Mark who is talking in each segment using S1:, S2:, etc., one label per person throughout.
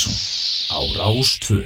S1: Partíson á Rástvö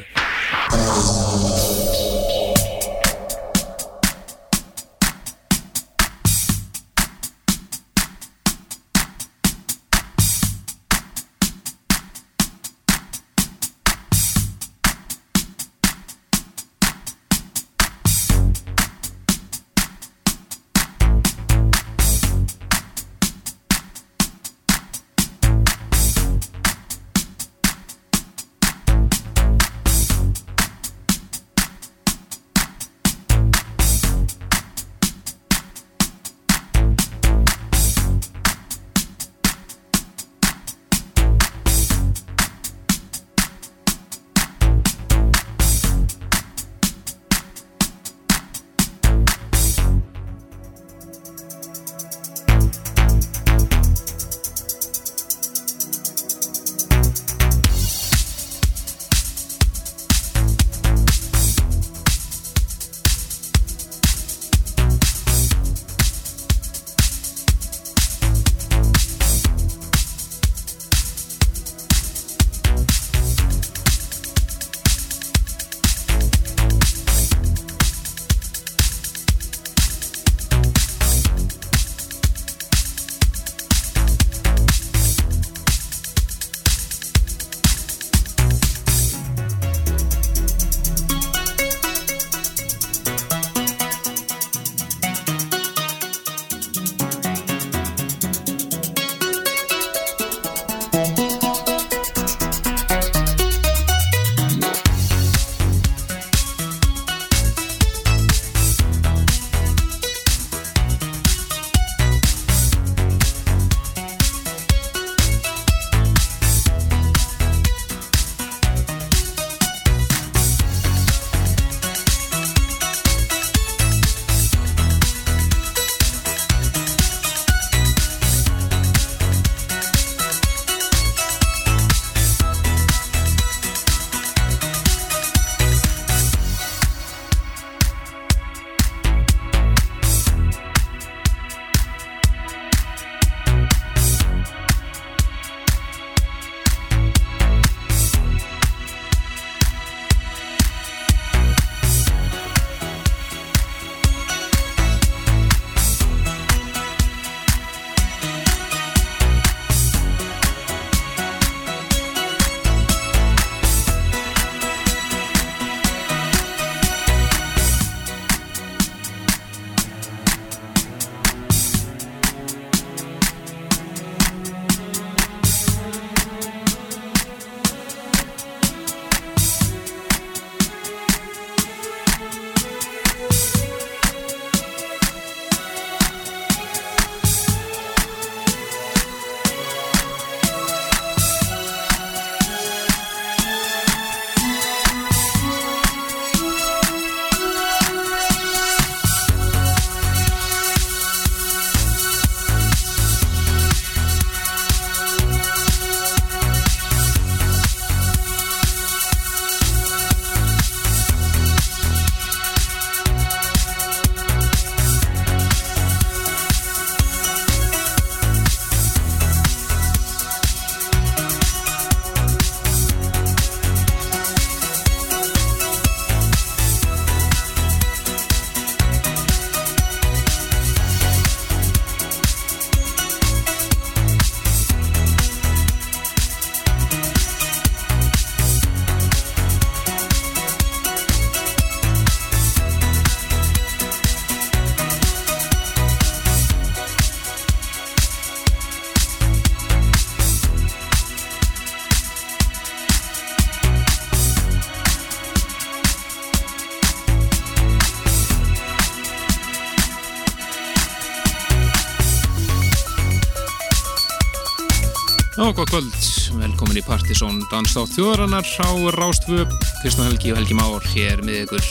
S2: í Partisón Danstátt þjóðarannar á Rástfö Kristján Helgi og Helgi Már hér með ykkur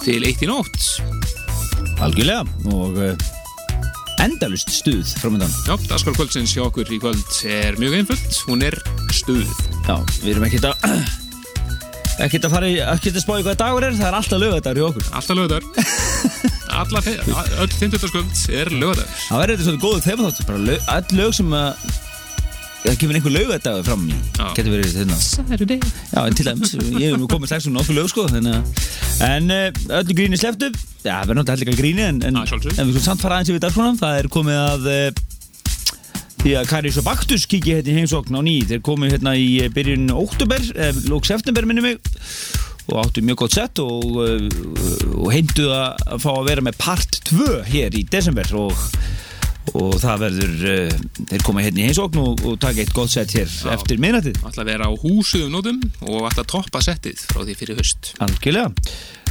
S2: til eitt í nótt
S3: Algjörlega og uh, endalust stuð framöndan.
S2: Já, Daskar kvöldsins hjá okkur í kvöld er mjög einföld, hún er stuð
S3: Já, við erum ekkert að ekkert að fara í, ekkert að spá í hvað dagur er, það er alltaf lögadagur hjá okkur.
S2: Alltaf lögadar Alla, öll 50. kvöld er lögadar
S3: Það verður þetta svona góðu þeim þáttu, bara lög, all lög sem að það kemur einhver laugardagur fram í. Getur verið þetta
S2: Saturday.
S3: Já, en til dæmis, ég hef nú komið strax um nokkuð lög sko, þannig að En uh, öllu gríni sleftu, já, það verður náttúrulega að gríni En, en, en við skulum samt fara aðeins yfir dagskona Það er komið að uh, Því að Karis og Baktus kikið hérna í heimsókn á ný. Þeir komið hérna í eh, byrjun óttúber eh, Lók september minni mig Og áttu mjög gott sett Og, uh, og heimtuð að að fá að vera með part 2 hér í desember Og og það verður uh, þeir koma hérna í heimsókn og, og taka eitt gott sett hér
S2: Já.
S3: eftir minnatið
S2: ætla að vera á húsuðum nótum og ætla að toppa settið frá því fyrir höst
S3: Algjörlega.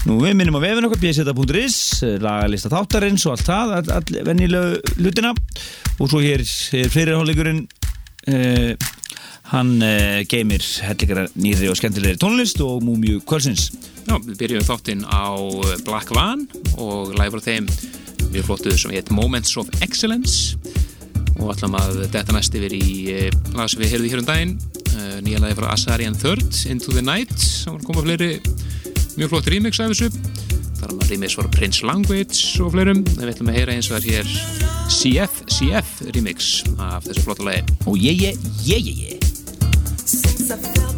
S3: Nú við minnum á vefin okkar bseta.is, lagalista þáttarins og allt það, all, all venjulegu hlutina og svo hér er fyrirháleikurinn uh, hann uh, geymir hellikara nýri og skemmtilegri tónlist og múmju kvölsins.
S2: Já, við byrjum þáttinn á Black Van og læg frá þeim mjög flottuð sem heit Moments of Excellence. Og ætlum að detta næst yfir í eh, lag sem við heyrðum hér um daginn. Eh, nýja lagi frá Asarian Third Into the Night sem var að koma fleiri. Mjög flott remix af þessu. Þar maður remix frá Prince Language og fleirum. En við ætlum að heyra eins og það er hér CF CF remix af þessu flotta lagi.
S3: Og ég, ég, ég, ég, ég.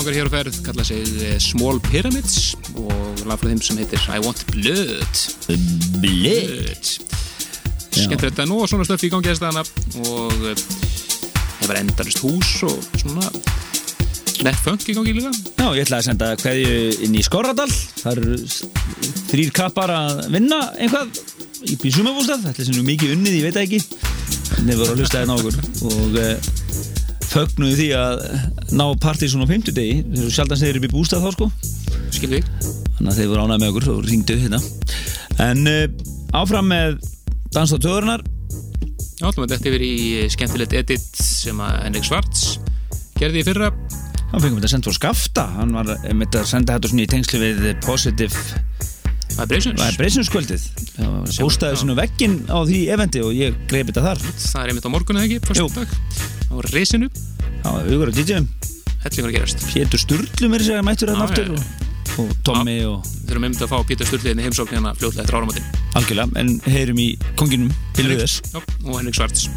S4: Félagin ángar hér á ferð kalla sig eh, Small Pyramids og lag frá þeim sem heitir I Want Blood. Blood. Skemmtilegt að nú og svona stöfi í gangi dagana og eh, það var endarist hús og svona nett funk í gangi líka.
S3: Já, ég ætla að senda kveðju inn í Skorradal. Það eru þrír kappar að vinna einhvað í sumabústað Þetta er sem nú mikið unnið, ég veit ekki. En þeir voru að hlusta hérna á okkur og e, fögnuðu því að ná partí svona á 50 degi þeir eru sjaldan segir upp í bústað þá sko.
S4: Skilði
S3: þannig að þeir voru ánægð með okkur og ringdu hérna. En e, áfram með Dans á töðurnar
S4: Já, ætlum að þetta yfir í skemmtilegt edit sem að Henrik Svarts gerði í fyrra.
S3: Hann fengum þetta sendt frá Skafta. Hann var með að senda þetta svona í tengslu við Positive
S4: Vibrations.
S3: Vibrationskvöldið bústaði svona veggin á því eventi og ég greip þetta þar.
S4: Það er einmitt á morgun eða ekki,
S3: Jú.
S4: fyrstu dag á resinu,
S3: Já, augur á DJ-um
S4: hellingur að gerast.
S3: Pétur Sturlu mér sér að mættur hérna
S4: Já,
S3: aftur og, og Tommy og
S4: við þurfum einmitt að fá Pétur Sturliðin í heimsókn hérna fljóðlega eftir áramótin.
S3: Algjörlega en heyrum í konginum Hilvi þess
S4: Já, og Henrik Svarts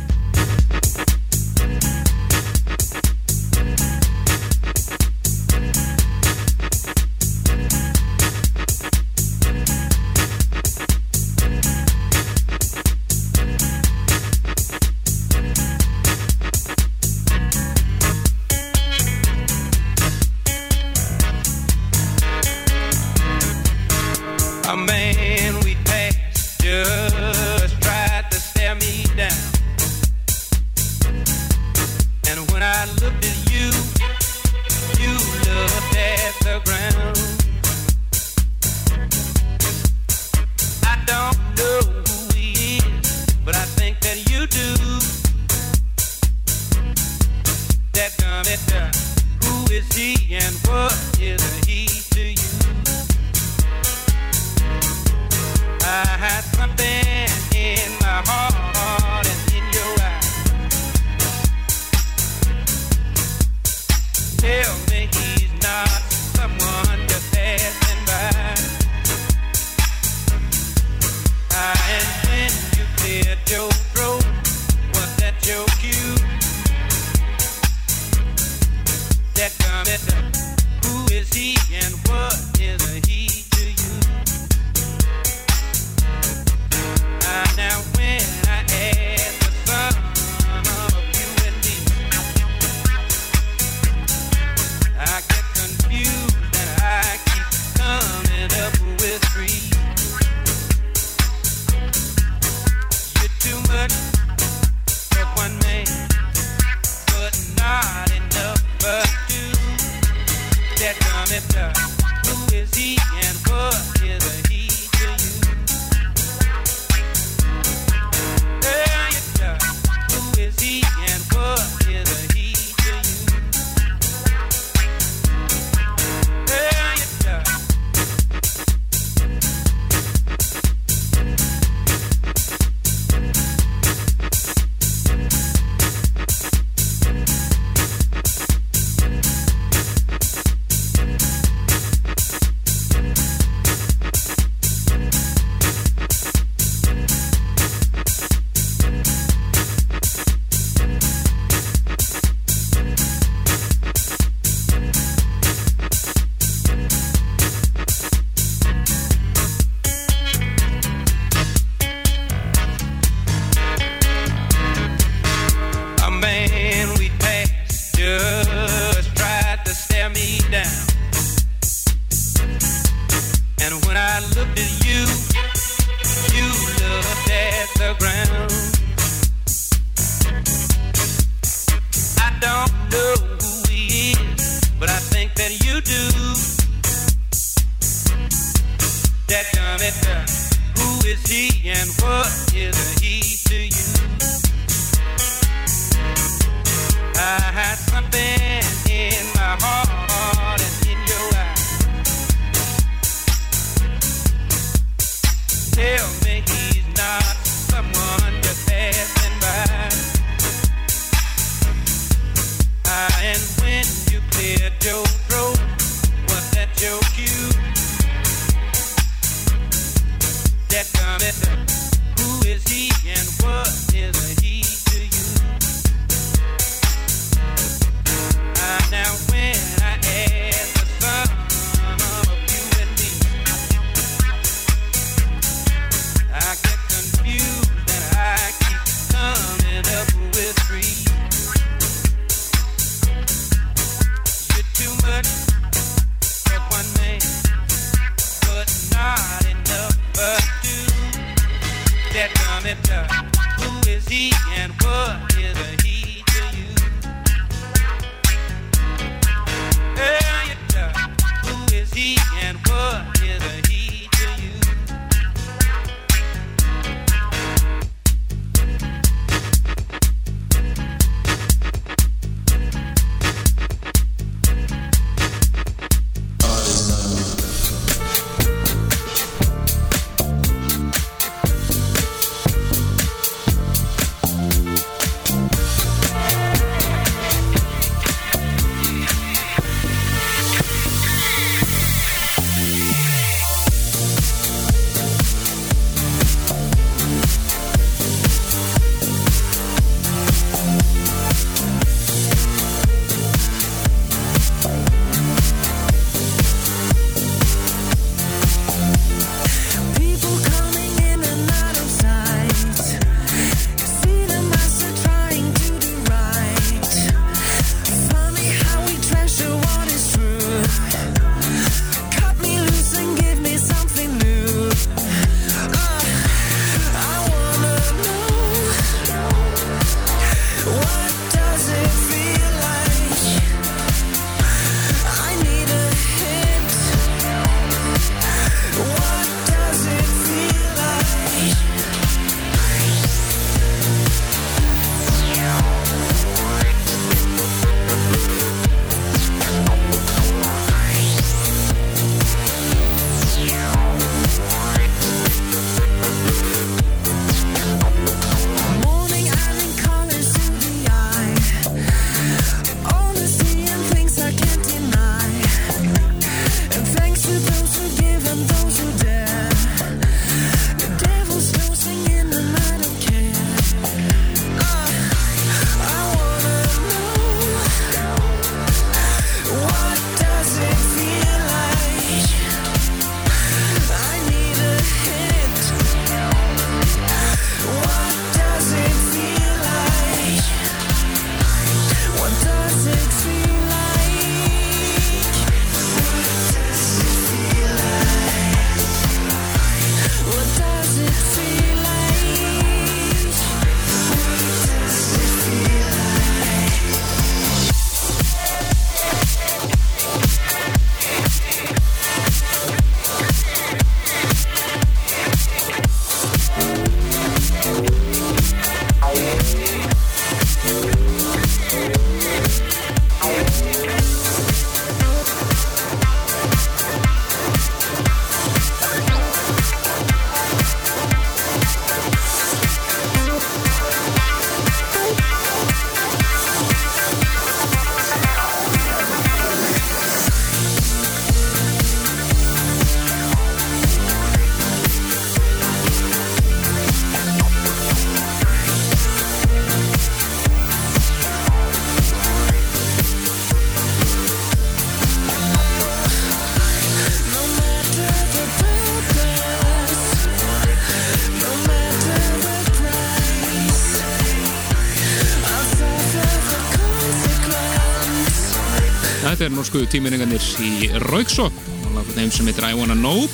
S2: Þetta er norsku tíminningarnir í Rauksop og láta þeim sem heitir I Wanna Know.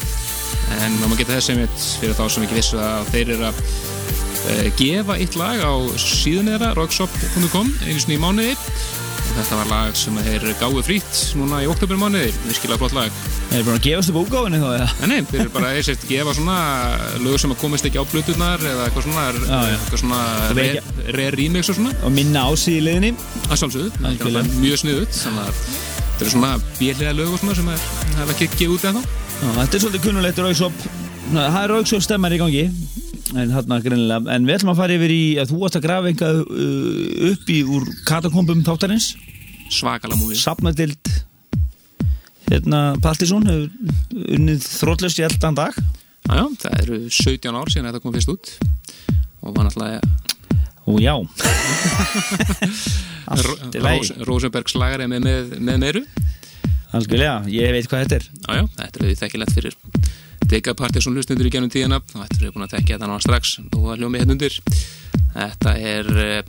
S2: En þá maður geta þess sem heit fyrir þá sem ekki vissu að þeir eru að uh, gefa eitt lag á síðan þeirra rauksop.com einu sinni í mánuði. Og þetta var lag sem þeir gáðu frýtt núna í oktober mánuði, virkilega flott lag.
S3: Er búin að gefast upp útgáfinni þá eða?
S2: Nei, þeir eru bara sért gefa svona lög sem að komast ekki á bluturnar eða eitthvað svona,
S3: já.
S2: eitthvað svona rare, rare remix og svona.
S3: Og minna á síðliðinni
S2: að þetta er mjög sniðut þannig að þetta eru svona björlega lög og svona sem það er ekki gefið út eða þá
S3: Þetta er svolítið kunnulegt rauksop Það er rauksop stemmar í gangi. En En við ætlum að fara yfir í að þú varst að grafa einhvað uh, upp í úr katakombum þáttarins.
S2: Svakalega múlið
S3: Safnadild Hérna Paltisson hefur unnið þrótlust í eldan dag.
S2: Jájá, það eru 17 ár síðan þetta kom fyrst út. Og var náttúrulega
S3: Og já
S2: Rós, Rosenbergs lagari með, með, með meiru.
S3: Algjörlega, ég veit hvað þetta er.
S2: Jájá, þetta er auðvitað þekkilegt fyrir Dega Partiðsson hlustundur í gennum tíðina. Og þetta er búin að tekja þetta náða strax. Og það hljómi hérna undir. Þetta er eh,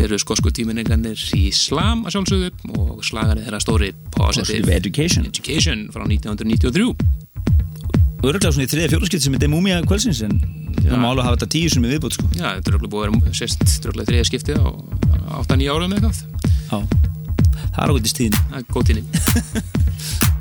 S2: eru skosku tíminningarnir í Slam að sjálfsögðu og slagari þeirra stóri
S3: Positive
S2: Positive
S3: Education.
S2: Education frá 1993
S3: Örglega svona í þriðja fjóruskipt sem er Demúmia kvölsins en það má alveg hafa þetta tíu sem er viðbútt sko.
S2: Já, þetta er örugglega búið að vera sérst dröglega þriða skipti á 8-9 árum eða eitthvað.
S3: Já, það er ágætist tíðin
S2: Það er góð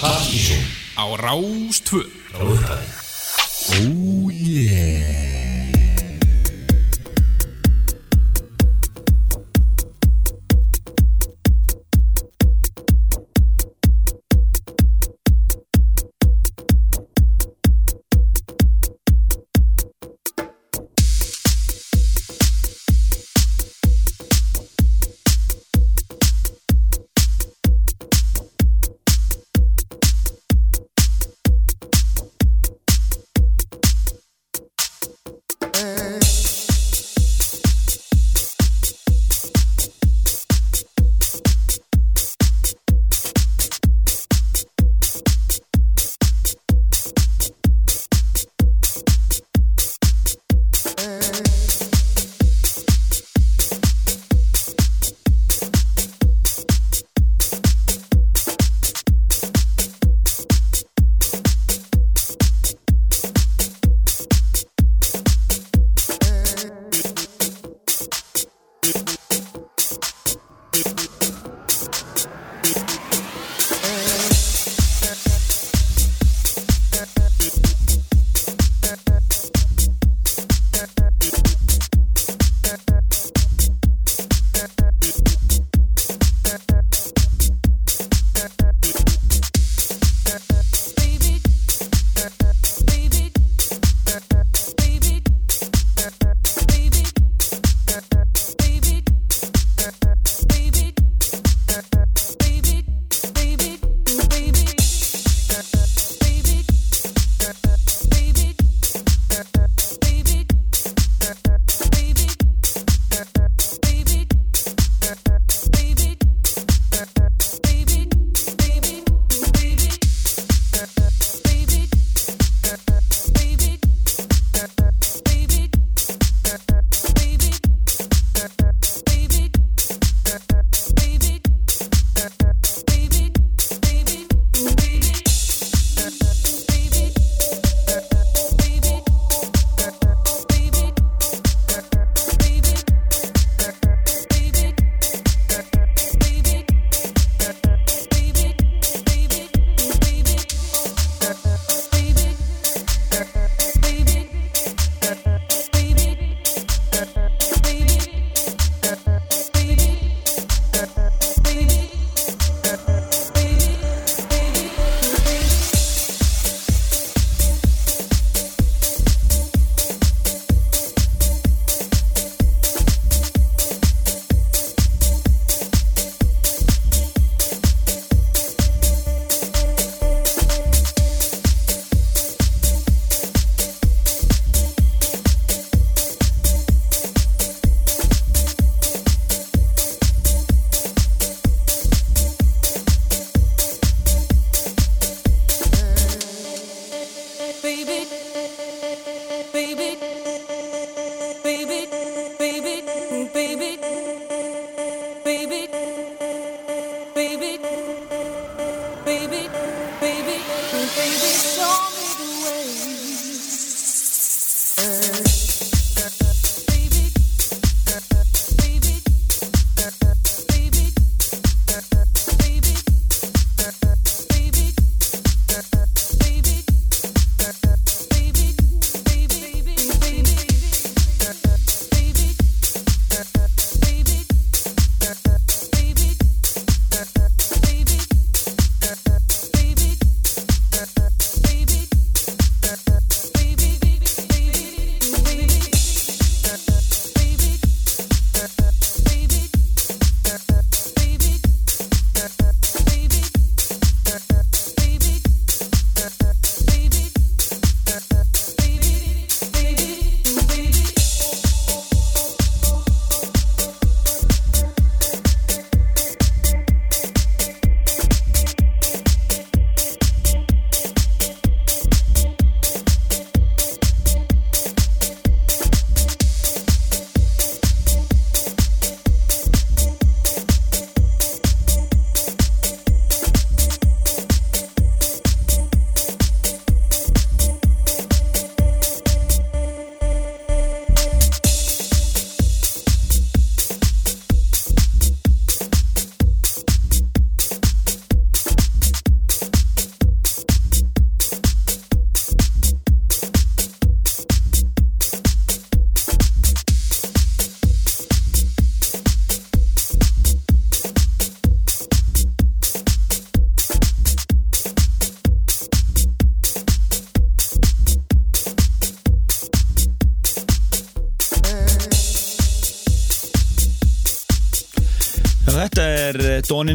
S2: Partíson
S1: á
S3: Rástfjörn Ó, ég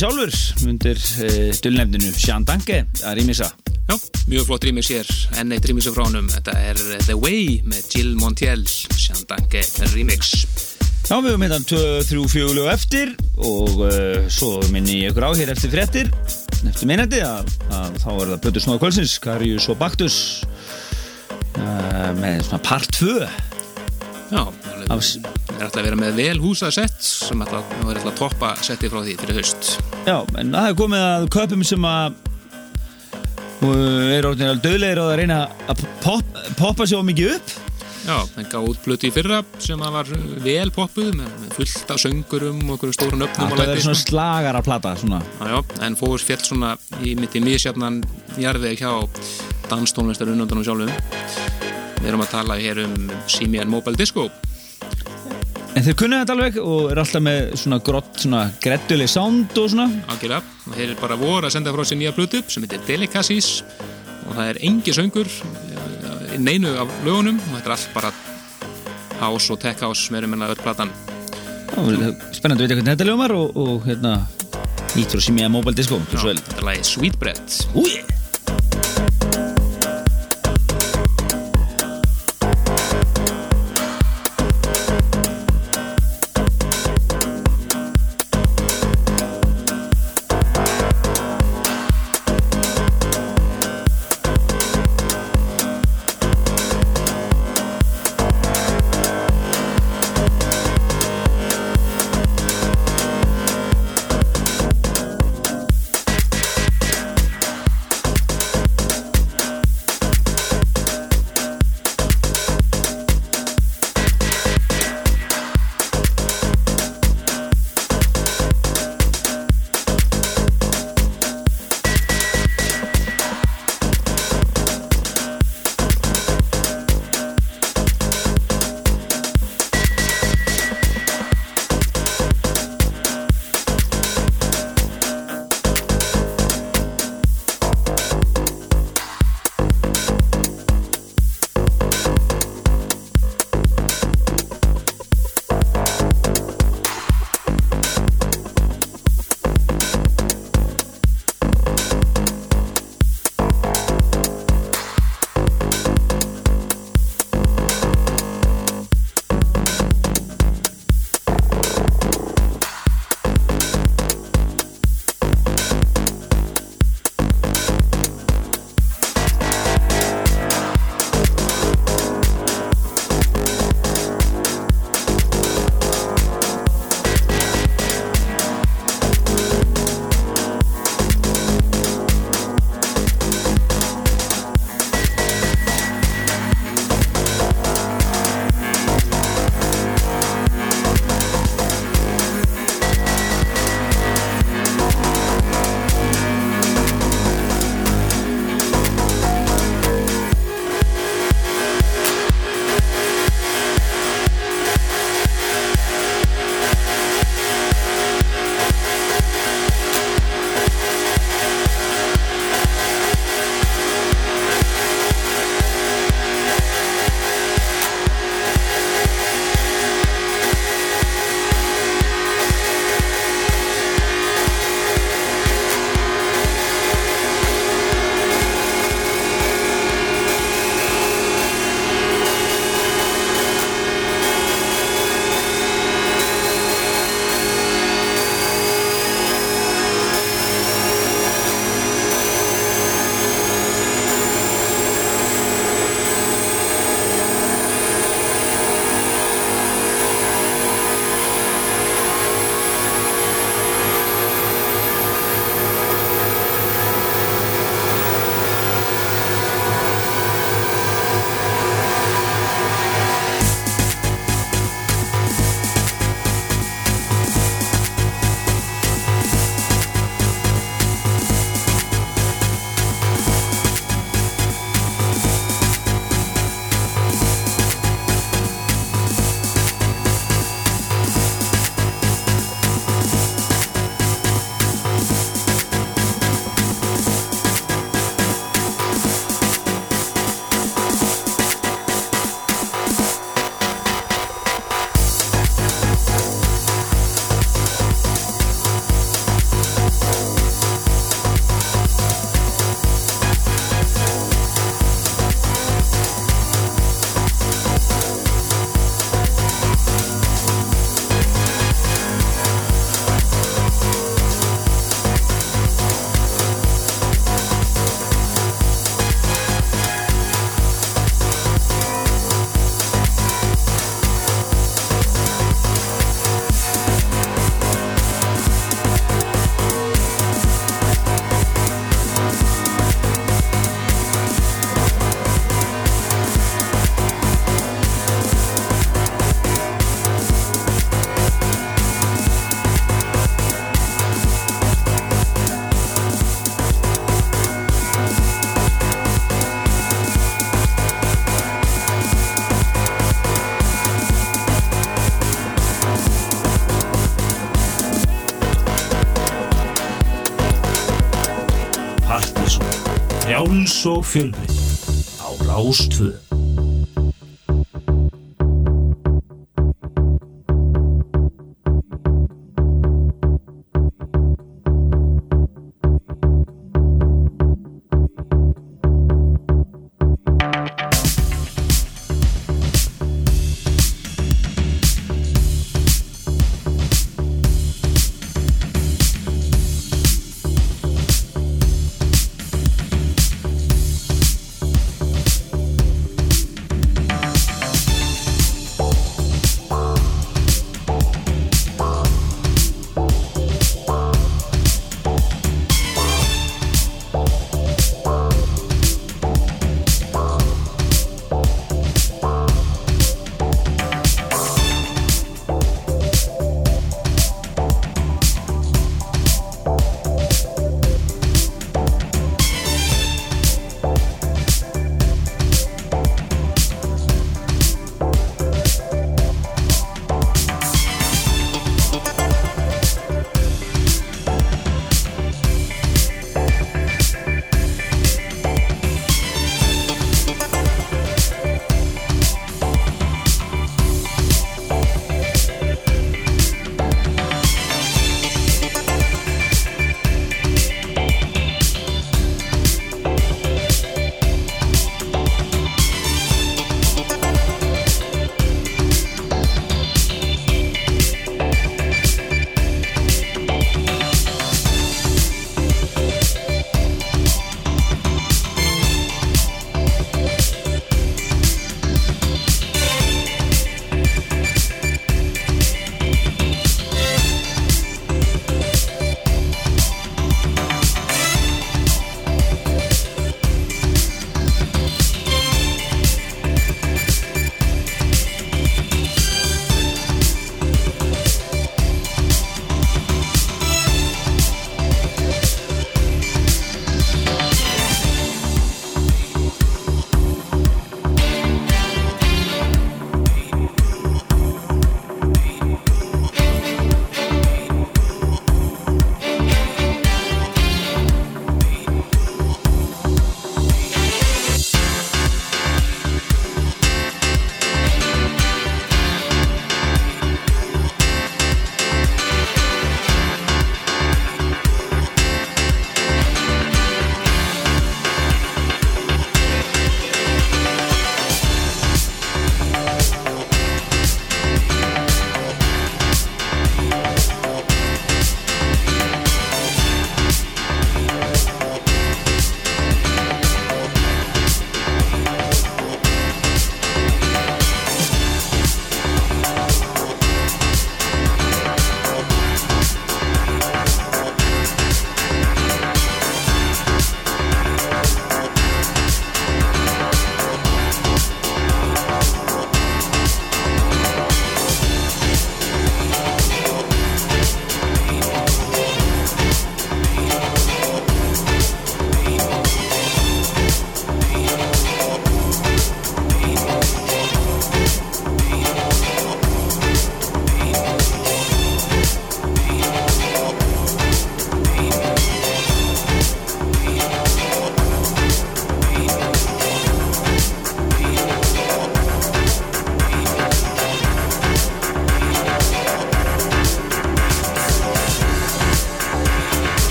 S3: sjálfur. Undir uh, dulnefninu Sean Danke að rýmisa.
S2: Já, mjög flott remix hér, enn eitt remixu frá honum Þetta er eh, The Way með Jill Montiel Sjandange remix.
S3: Já, við höfum hérna 2-3 fjögulegu eftir og uh, svo minni ég ykkur á hér eftir fréttir. Eftir minnandi að, að þá er það Blötu Snóða Kvölsins, Karius og Baktus uh, með svona part 2
S2: Já,
S3: Af-
S2: það er alltaf að vera með vel húsað sett sem alltaf að toppa setti frá því fyrir haust
S3: Já, en það er komið að köpum sem að uh, eru orðinir alveg döðlegir og að reyna að pop, poppa sér mikið upp
S2: Já, það gaf út plötu í fyrra sem að var vel poppuð með, fullt af söngurum og okkur stóru nöfnum
S3: Það
S2: og læti
S3: svona
S2: sko.
S3: slagara plata svona.
S2: Já, en fóður fjall svona í mitti misjafnan jarðveg hjá danstónlistar unnöndunum sjálfum Við erum að tala hér um Simian Mobile Disco
S3: En þeir kunna þetta alveg og er alltaf með svona grott, svona gredduleg sound og svona?
S2: Algjörlega, og þeir eru bara voru að senda frá sér nýja plötu sem heitir Delicacies og það er engi söngur eh, neinu af lögunum og þetta er allt bara house og tech house sem erum enna öll platan.
S3: Spennandi að veit hvernig þetta ljómar og, og hérna nýtt frá Simi Mobile Disco
S2: Já, þetta er lagið Sweetbread.
S3: Úi
S1: Frjáls og fjölbreytt á Rástvö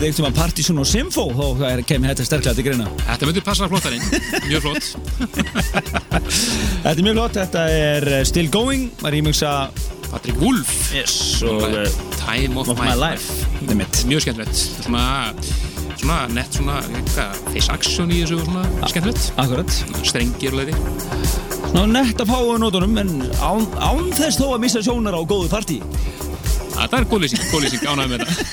S3: að eða eitthvað um Partisan og Symfó þá kemur þetta sterklega til greina.
S2: Þetta myndi passa flottarinn, mjög flott.
S3: Þetta er mjög flott, þetta er uh, Still Going var að
S2: Patrick Wolf.
S3: Yes, og uh,
S2: Time of,
S3: Of My Life. Þetta er mitt.
S2: Mjög skemmtilegt. Svona, svona nett svona face action í þessu svona skemmtilegt.
S3: Akkurat.
S2: Strengir og leiti
S3: Ná, nett að fáa nótunum en án, án þess þó að missa sjónar á góðu partí.
S2: Það er góð lýsing, góð lýsing, ánægð með þetta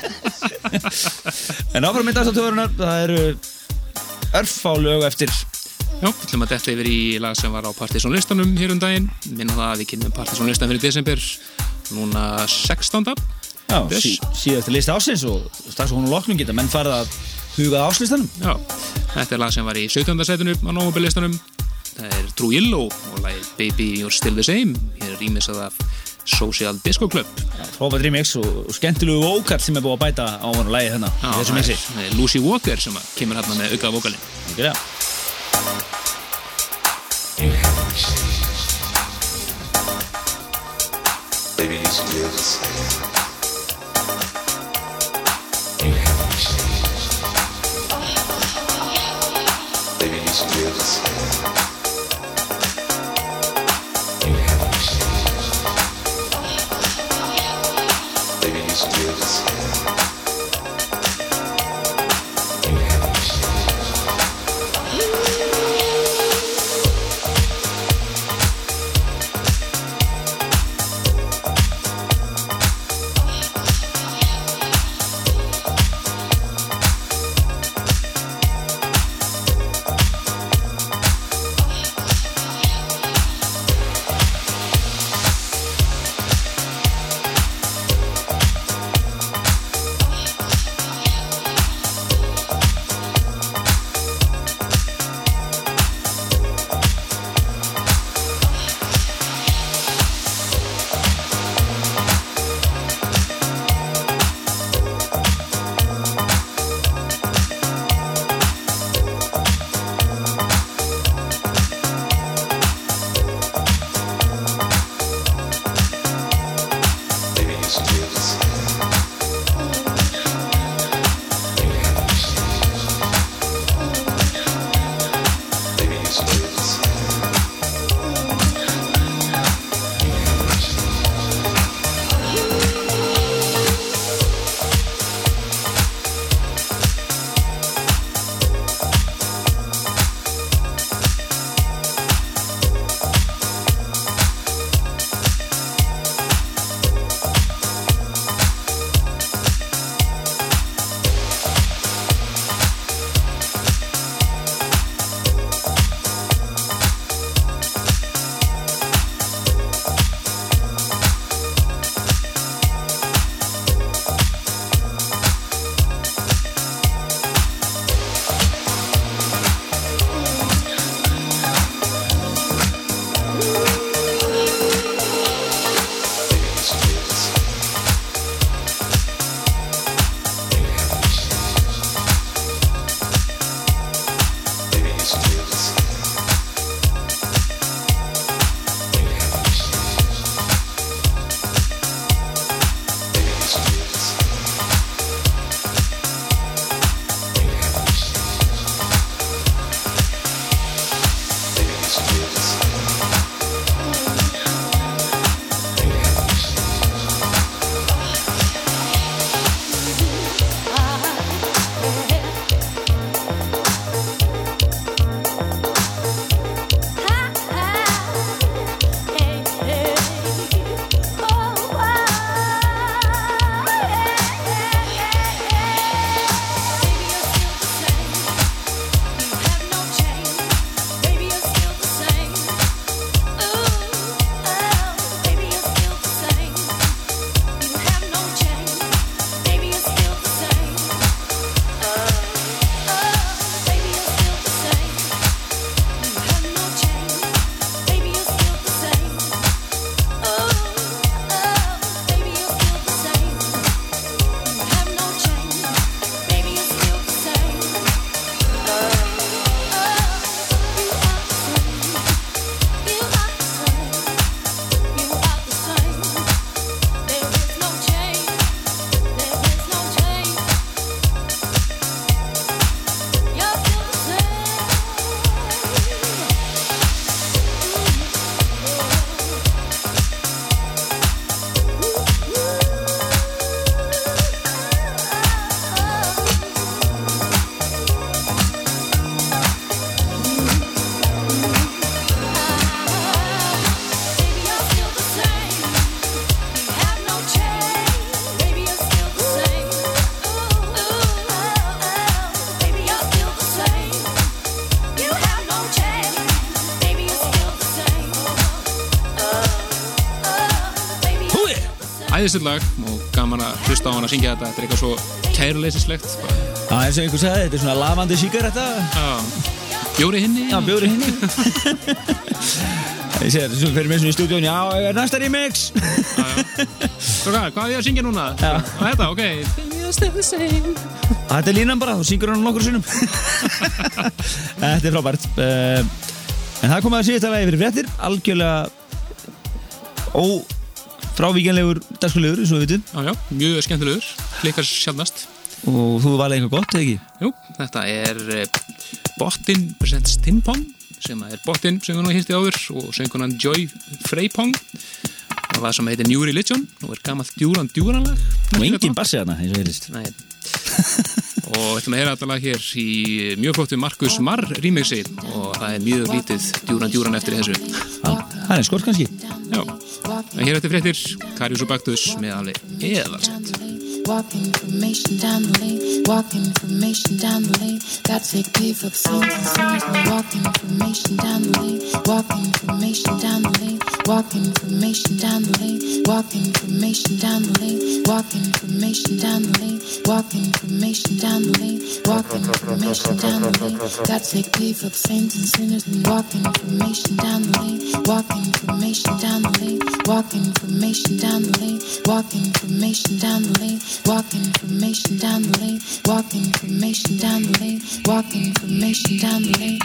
S3: En áfram mynda þess að töðurinnar það eru örfá lög eftir
S2: Já, við ætlum að detta yfir í lag sem var á Partiðsson listanum hér um daginn. Minna það að við kynum Partiðsson listan fyrir desember núna 16.
S3: Já, sí, síðast listi ásins og strax og hún og loknum geta menn farið að huga að áslistanum.
S2: Já, þetta er lag sem var í 17. setinu á Nómobil-listanum. Það er True Yellow og lagið Baby You're Still the Same. Hér er rýmisað af Social Disco Club.
S3: Frábært remix og, skemmtilegu vókall sem er búið að bæta á hann og lægi þennan
S2: Lucy Walker sem kemur hérna með auka vokalinn. Æðistill lag og gaman að hlusta á hann að syngja þetta. Þetta er eitthvað svo kæruleysislegt bara,
S3: Já, eins og einhver sagði, þetta er svona lavandi síkaretta
S2: já, bjóri hinni.
S3: Já, bjóri hinni. Ég sé þetta, svo fyrir mig svona í stúdíun Já, ég er næsta remix.
S2: Hvað, hvað er ég að syngja núna? Þetta, ok.
S3: Þetta er línan bara, þú syngur hann nokkur sinnum. Þetta er frábært. Uh, En það komið að síðast að vegi fyrir fréttir. Algjörlega ófrávíkjanlegur dagskulegur, eins og við vitum.
S2: Já, já, mjög skemmtilegur, klikkar sjálfnast
S3: Og þú valið eitthvað gott, eða ekki?
S2: Jú, þetta er eh, Bottin presents Tinpong sem er Bottin sem við nú hýrti áður og söngunan Joy Freypong. Það sem heitir New Religion og er gamalt djúran djúranlag.
S3: Og engin bassi þarna, eins og heilist
S2: Nei og ætlum að heyra þetta lag hér í mjög flottu Markus Marr remixi. Og það er mjög lítið djúran djúran eftir þessu.
S3: Það er skort kannski.
S2: Já, en hér eftir fréttir Karius og Baktus með alveg eðalsett
S5: Walk information down the lane, walk information down the lane. Got to give up songs and songs. Walk information down the lane, walk information down the lane, walk information down the lane, walk information down the lane, walk information down the lane, walk information down the lane, walk information down the lane. Got to give up saints and sinners walk information down the lane, walk information down the lane, walk information down the lane, walk information down the lane, walk information down the lane, walk information down the lane, walk information down the lane.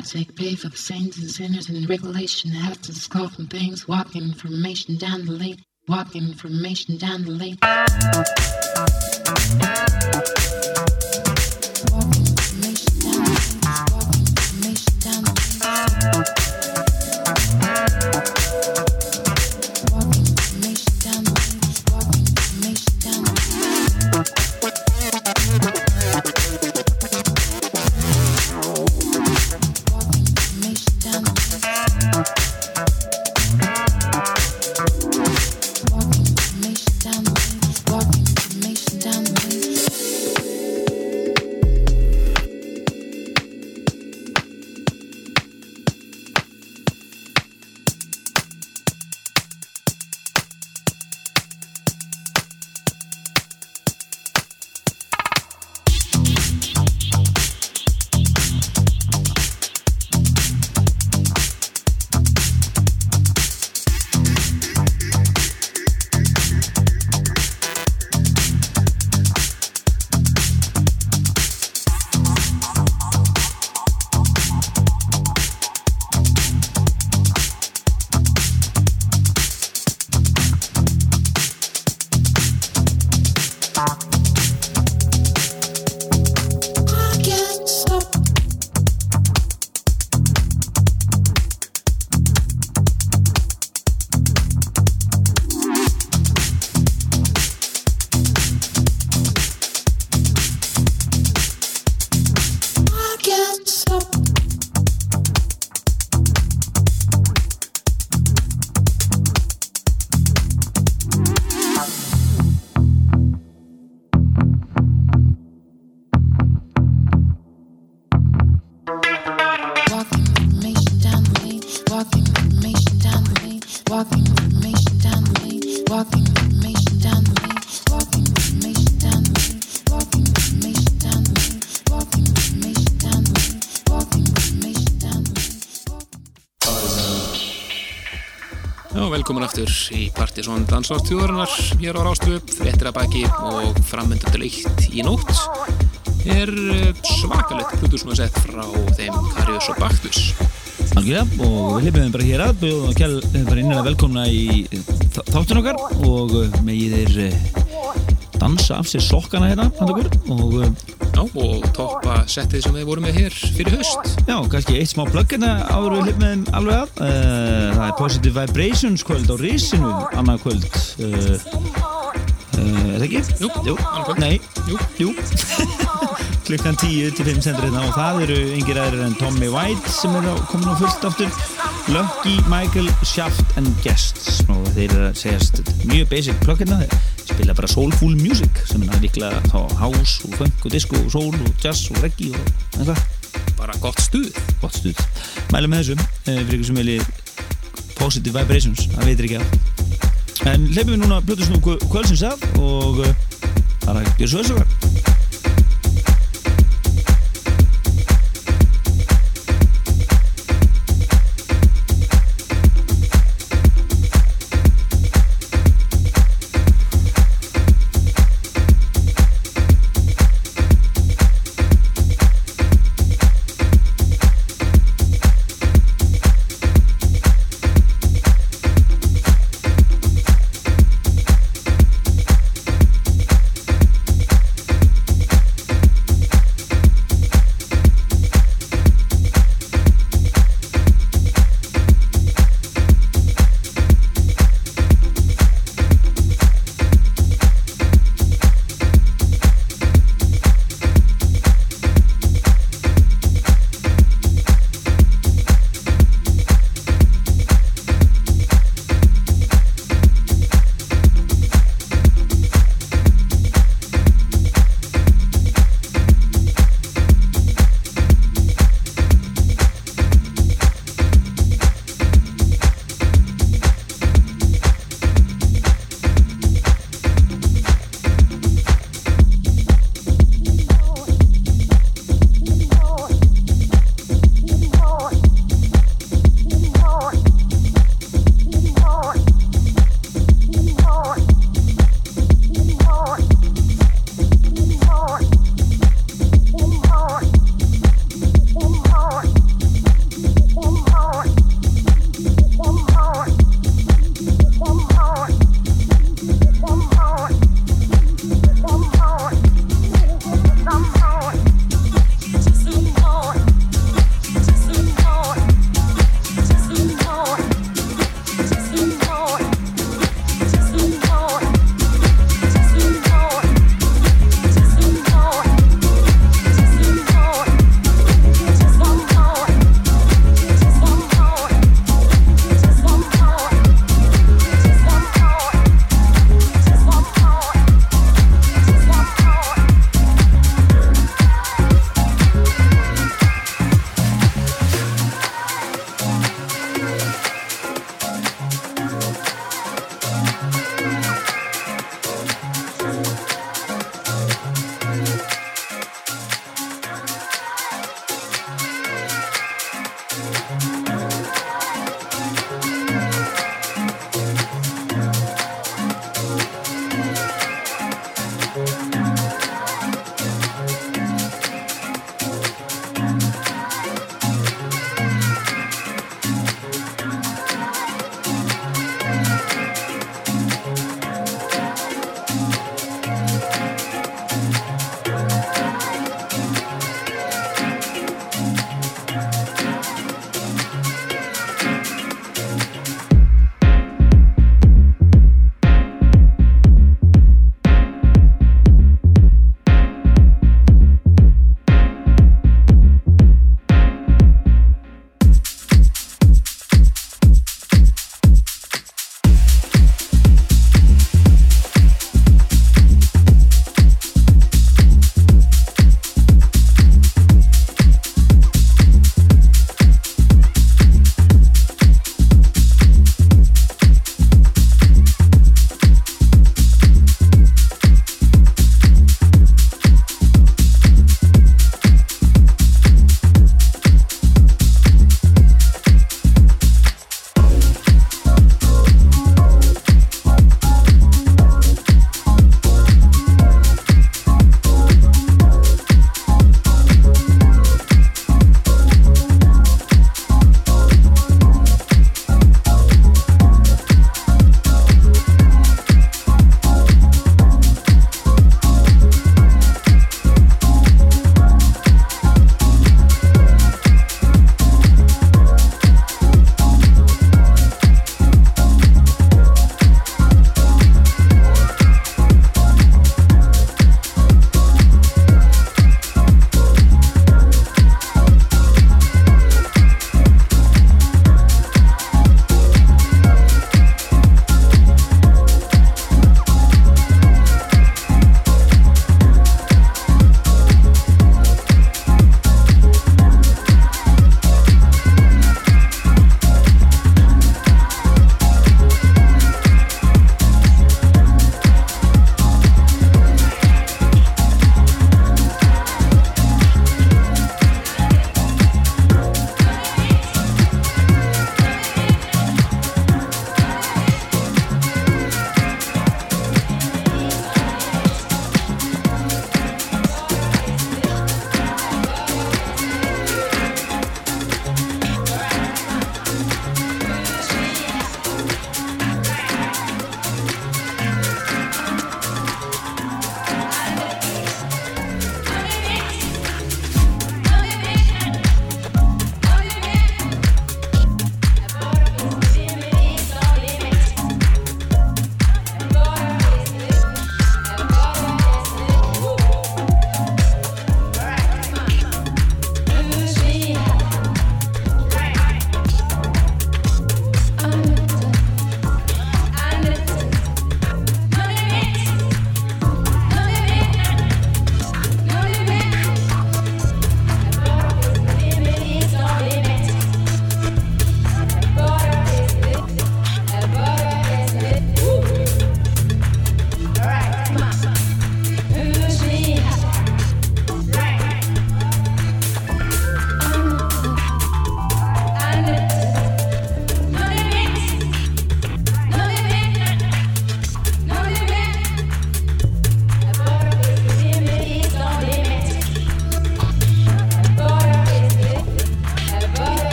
S5: God take pay for the saints and sinners and revelation have to scoff and things. walking information down the lane. walking information down the lane.
S2: Aftur í Partisón Dansvartjóðarinnar hér á Rástu, fréttir að baki og framöndu til eitt í nótt er eh, svakalegt plutusnúðsett frá þeim Karius og Baktus.
S3: Algjörða, og við hlipum bara hér að. Bjóðum að kell bara innlega velkomna í þ- þáttinn okkar. Og uh, megið þeir dansa af sér sokkana hérna og
S2: Já, og toppa settið sem við vorum með hér fyrir höst
S3: já, kannski eitt smá plugg hérna áður við hlipum þeim alveg að. Uh, það er Positive Vibrations kvöld á Rísinu annað kvöld. Uh, uh, er það ekki?
S2: Jú,
S3: Jú.
S2: annað kvöld.
S3: Nei,
S2: Jú,
S3: Jú. Klukkan 10 til 5 sendur hérna og það eru yngir aðrir en Tommy White sem er á- komin á fullt aftur. Lucky, Michael, Shaft and Guests. Og þeir segjast mjög basic plug hérna. þeir spila bara soulful music sem er líklega þá house og funk og disco og soul og jazz og reggae og eitthvað.
S2: Bara gott stuð.
S3: Gott stuð. Mælum með þessu eh, fyrir ykkur sem vilji positive vibrations það veitir ekki af. En leifum við núna Plutusnú kvöldsins af og eh, bara gjör svo þessu okkar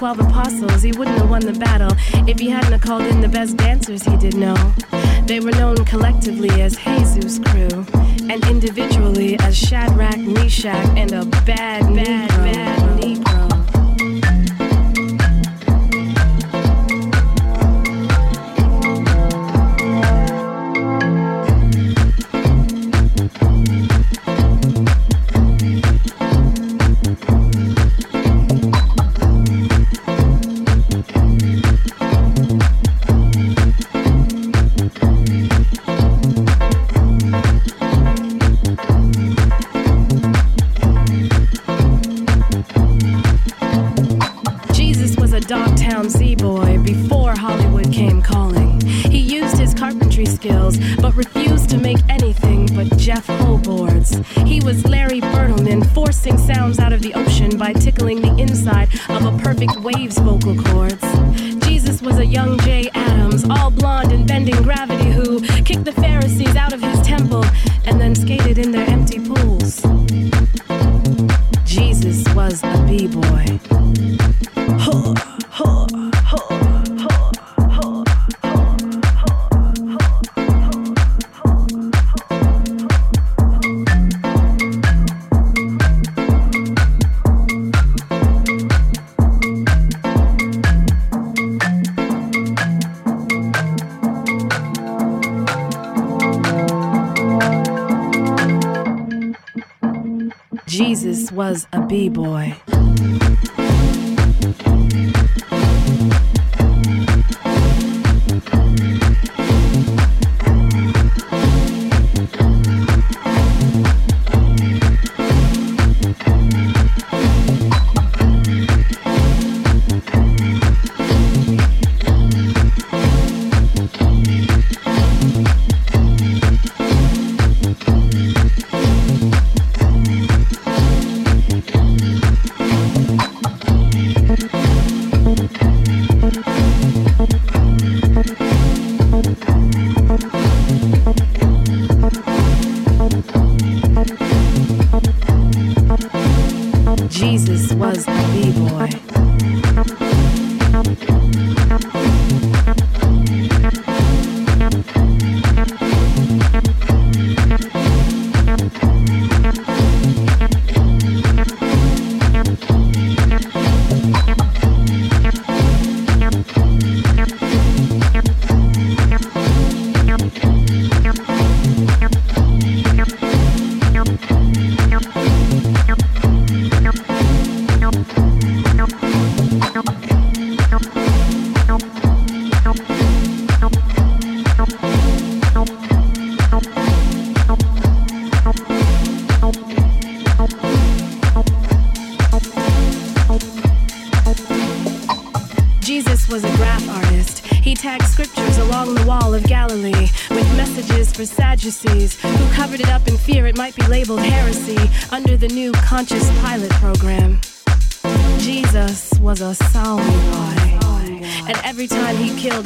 S6: 12 apostles, he wouldn't have won the battle if he hadn't called in the best dancers he did know. They were known collectively as Jesus Crew, and individually as Shadrach, Meshach, and a bad, bad, bad Negro.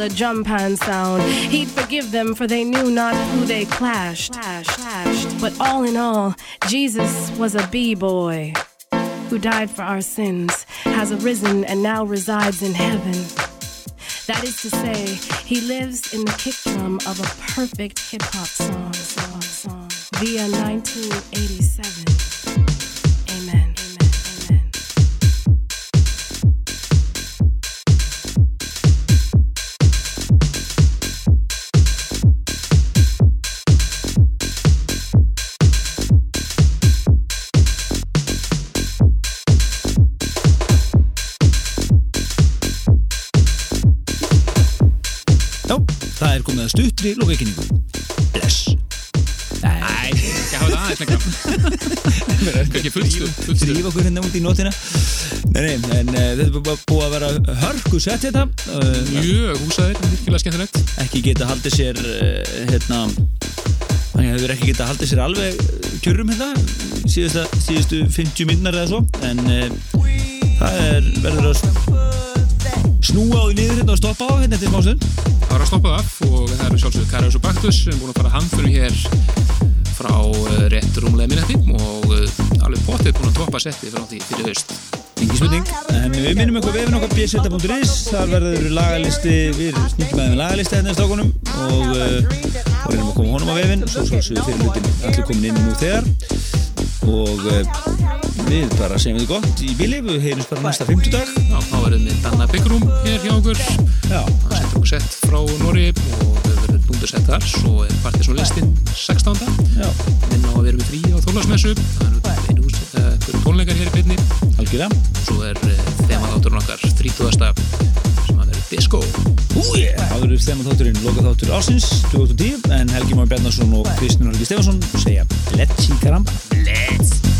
S6: He killed a drum sound, he'd forgive them for they knew not who they clashed. But all in all, Jesus was a b-boy who died for our sins, has arisen and now resides in heaven. That is to say, he lives in the kick drum of a perfect hip hop song, song, song, via 1987.
S7: stuttri lókakynningu Bless. Nei,
S2: ekki hafa það aðeins lengra. Ekki fullstu Fullstu
S7: þrýf okkur hérna út í nótina. Nei, nei, en uh, þetta er bara búið að vera hörku sett þetta uh,
S2: Mjög húsaðir, virkilega skemmtilegt.
S7: Ekki geta haldið sér uh, hérna Þannig að hefur ekki geta haldið sér alveg uh, kjörum hérna síðustu, síðustu 50 minnar eða svo. En uh, það er verður að snúa á því niður hérna og stoppa á hérna til smásund
S2: Það var að stoppa það af og það eru sjálfsögur Karius og Baktus sem er búin að fara hamförum hér frá uh, rétt rúmlega minnetti og uh, alveg potið búin að toppa setti frá því fyrir haust.
S7: Engi spurning, en við minnum eitthvað vefin okkar bseta.is, þar verður lagalisti, við snýttum aðeins lagalisti hérna í stokkunum og uh, og reynum að koma honum á vefin, svo svo fyrir hlutin allir komin inn nú þegar. Og við bara segjum við gott í bíli, við heyrjumst bara næsta 50 dag
S2: Já, þá verðum við Danna Byggrúm hér hjá okkur.
S7: Já,
S2: Það setur okkur sett frá Nóri og við verðum búin sett þar. Svo er Partiðsson listin 16.
S7: já,
S2: minna á að við erum við frí á Þólasmessu það eru einu hús, uh, tónleikar hér í byrni
S7: algjörlega.
S2: Og svo er uh, þemaþátturinn okkar 30. sem að verður disco.
S7: Úi, það verður þema þátturinn, loka þáttur ásins 2010, en Helgi Már Bjarnarsson og Kristján Helgi Stefansson segja Let's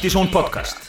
S1: Partizón podcast